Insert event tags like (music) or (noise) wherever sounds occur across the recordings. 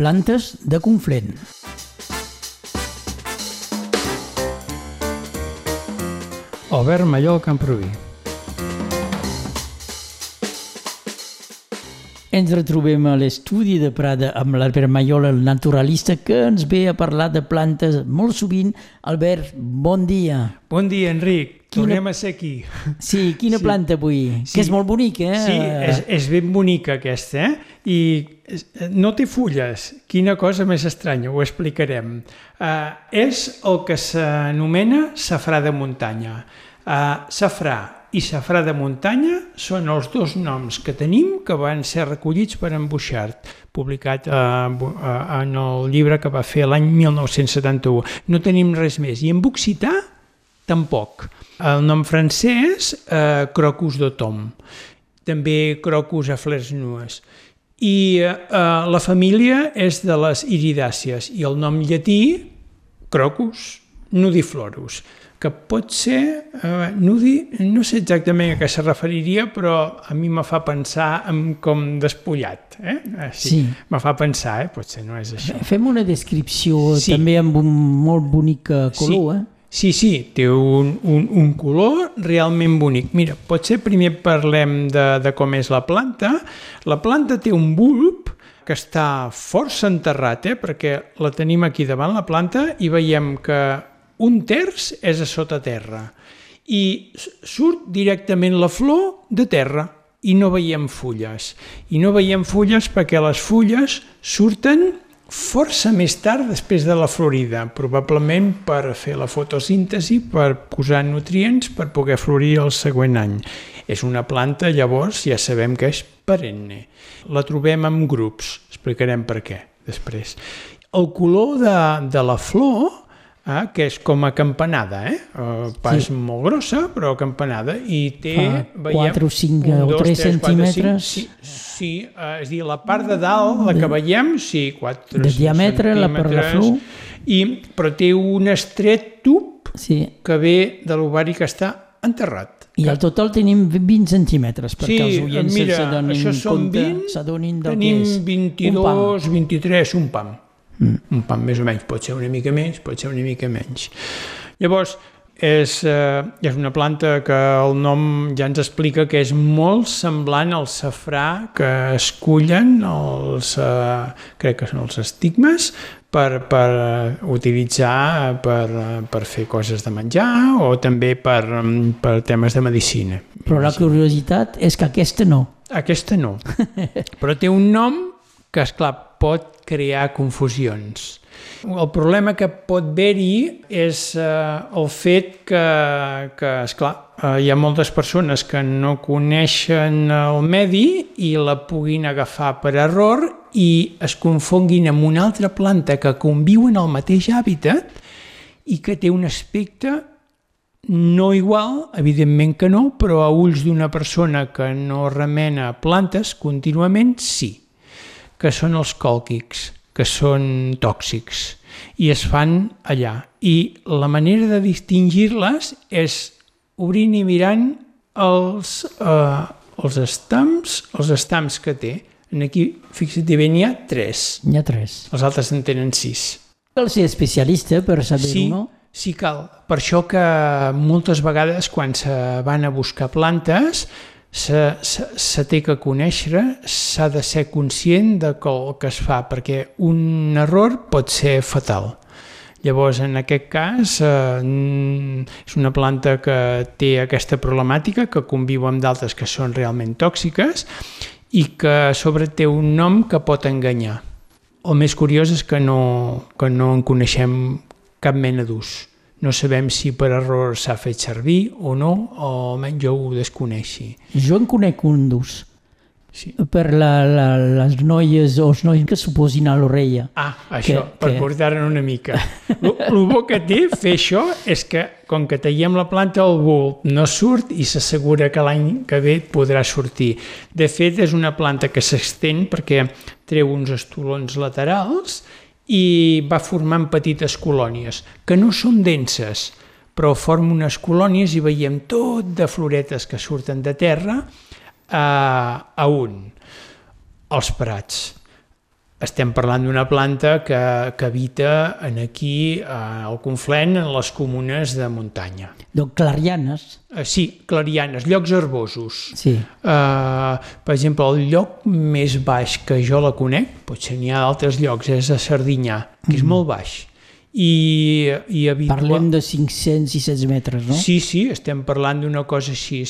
Plantes de Conflent. Albert Mallol Camproví. Ens retrobem a l'estudi de Prada amb l'Albert Maiol, el naturalista, que ens ve a parlar de plantes molt sovint. Albert, bon dia. Bon dia, Enric. Quina- Tornem a ser aquí. Sí, quina Sí. planta avui? Sí. Que és molt bonica, eh? Sí, és, és ben bonica aquesta, eh? I és- no té fulles. Quina cosa més estranya, ho explicarem. Uh, és el que s'anomena safrà de muntanya. Uh, safrà i safrà de muntanya són els dos noms que tenim que van ser recollits per en Bouchard, publicat uh, uh, en el llibre que va fer l'any 1971. No tenim res més. I en occità, tampoc. El nom francès, eh, Crocus d'automne. També Crocus a flors nues. I eh, la família és de les iridàcies i el nom llatí, Crocus nudiflorus, que pot ser, eh, nudi, no sé exactament a què se referiria, però a mi me fa pensar en com despullat. Eh? Eh, Sí. Me fa pensar, eh? potser no és això. Fem una descripció Sí. també amb un molt bonic eh, color, eh? Sí, sí, té un, un, un color realment bonic. Mira, potser primer parlem de, de com és la planta. La planta té un bulb que està força enterrat, eh? perquè la tenim aquí davant la planta i veiem que un terç és a sota terra i surt directament la flor de terra i no veiem fulles. I no veiem fulles perquè les fulles surten força més tard després de la florida, probablement per fer la fotosíntesi, per posar nutrients per poder florir el següent any. És una planta, llavors, ja sabem que és perenne. La trobem en grups, explicarem per què després. El color de, de la flor, eh, que és com a campanada, eh? eh pas Sí. molt grossa, però campanada, i té... Fa quatre o cinc o tres centímetres. Sí, sí eh, és a dir, la part de dalt, la que veiem, sí, 4 De diàmetre, la per la flor. I, però té un estret tub Sí. que ve de l'ovari que està enterrat. I al total tenim 20 centímetres, perquè sí, els oients mira, s'adonin compte, 20, s'adonin del tenim que és. 22, 23, un pam. Mm. Un pam més o menys, pot ser una mica més, pot ser una mica menys. Llavors, és, eh, és una planta que el nom ja ens explica que és molt semblant al safrà que es cullen els, eh, crec que són els estigmes, per, per utilitzar per, per fer coses de menjar o també per, per temes de medicina. Però la curiositat és que aquesta no. Aquesta no, (laughs) però té un nom que, és clar pot crear confusions. El problema que pot haver-hi és eh, el fet que, que esclar, eh, hi ha moltes persones que no coneixen el medi i la puguin agafar per error i es confonguin amb una altra planta que conviu en el mateix hàbitat i que té un aspecte no igual, evidentment que no, però a ulls d'una persona que no remena plantes contínuament, sí, que són els còlquics, que són tòxics, i es fan allà. I la manera de distingir-les és obrint i mirant els, eh, els estams, els estams que té. En aquí, fixa't bé, n'hi ha tres. N'hi ha tres. Els altres en tenen sis. Cal ser especialista per saber-ho, Sí, no? sí cal. Per això que moltes vegades quan se van a buscar plantes se, se, té que conèixer, s'ha de ser conscient de que el que es fa, perquè un error pot ser fatal. Llavors, en aquest cas, eh, és una planta que té aquesta problemàtica, que conviu amb d'altres que són realment tòxiques i que a sobre té un nom que pot enganyar. El més curiós és que no, que no en coneixem cap mena d'ús. No sabem si per error s'ha fet servir o no, o almenys jo ho desconeixi. Jo en conec un d'ús. Sí. Per la, la, les noies o els nois que s'ho posin a l'orella. Ah, això, Que- per que- portar-ne una mica. (laughs) El bo que té fer això és que, com que tallem la planta, el bulb no surt i s'assegura que l'any que ve podrà sortir. De fet, és una planta que s'estén perquè treu uns estolons laterals i va formant petites colònies, que no són denses, però formen unes colònies i veiem tot de floretes que surten de terra a, a un. Els prats estem parlant d'una planta que, que habita en aquí, al Conflent, en les comunes de muntanya. Donc, clarianes. Uh, sí, clarianes, llocs herbosos. Sí. Uh, per exemple, el lloc més baix que jo la conec, potser n'hi ha d'altres llocs, és a Sardinyà, que és mm. molt baix. I, i habitua... Parlem de 500 i 600 metres, no? Sí, sí, estem parlant d'una cosa així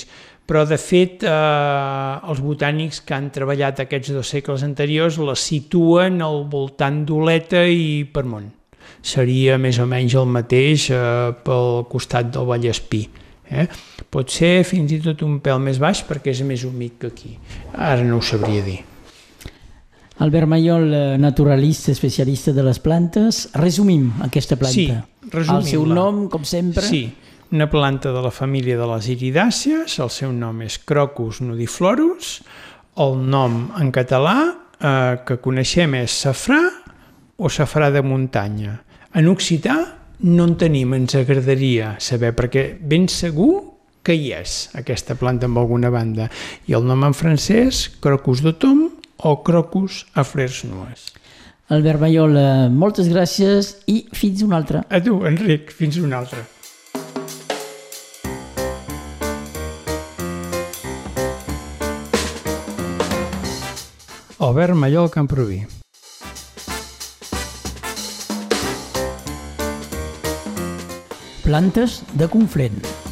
però de fet eh, els botànics que han treballat aquests dos segles anteriors la situen al voltant d'Oleta i Permont. Seria més o menys el mateix eh, pel costat del Vallespí. Eh? Pot ser fins i tot un pèl més baix perquè és més humit que aquí. Ara no ho sabria dir. Albert Mayol, eh, naturalista, especialista de les plantes. Resumim aquesta planta. Sí, resumim-la. El seu nom, com sempre. Sí, una planta de la família de les iridàcies, el seu nom és Crocus nudiflorus, el nom en català eh, que coneixem és safrà o safrà de muntanya. En occità no en tenim, ens agradaria saber, perquè ben segur que hi és aquesta planta amb alguna banda. I el nom en francès, Crocus d'autom o Crocus a flers nues. Albert Mayol, moltes gràcies i fins una altra. A tu, Enric, fins una altra. Albert Mallol Camproví. Plantes de Conflent.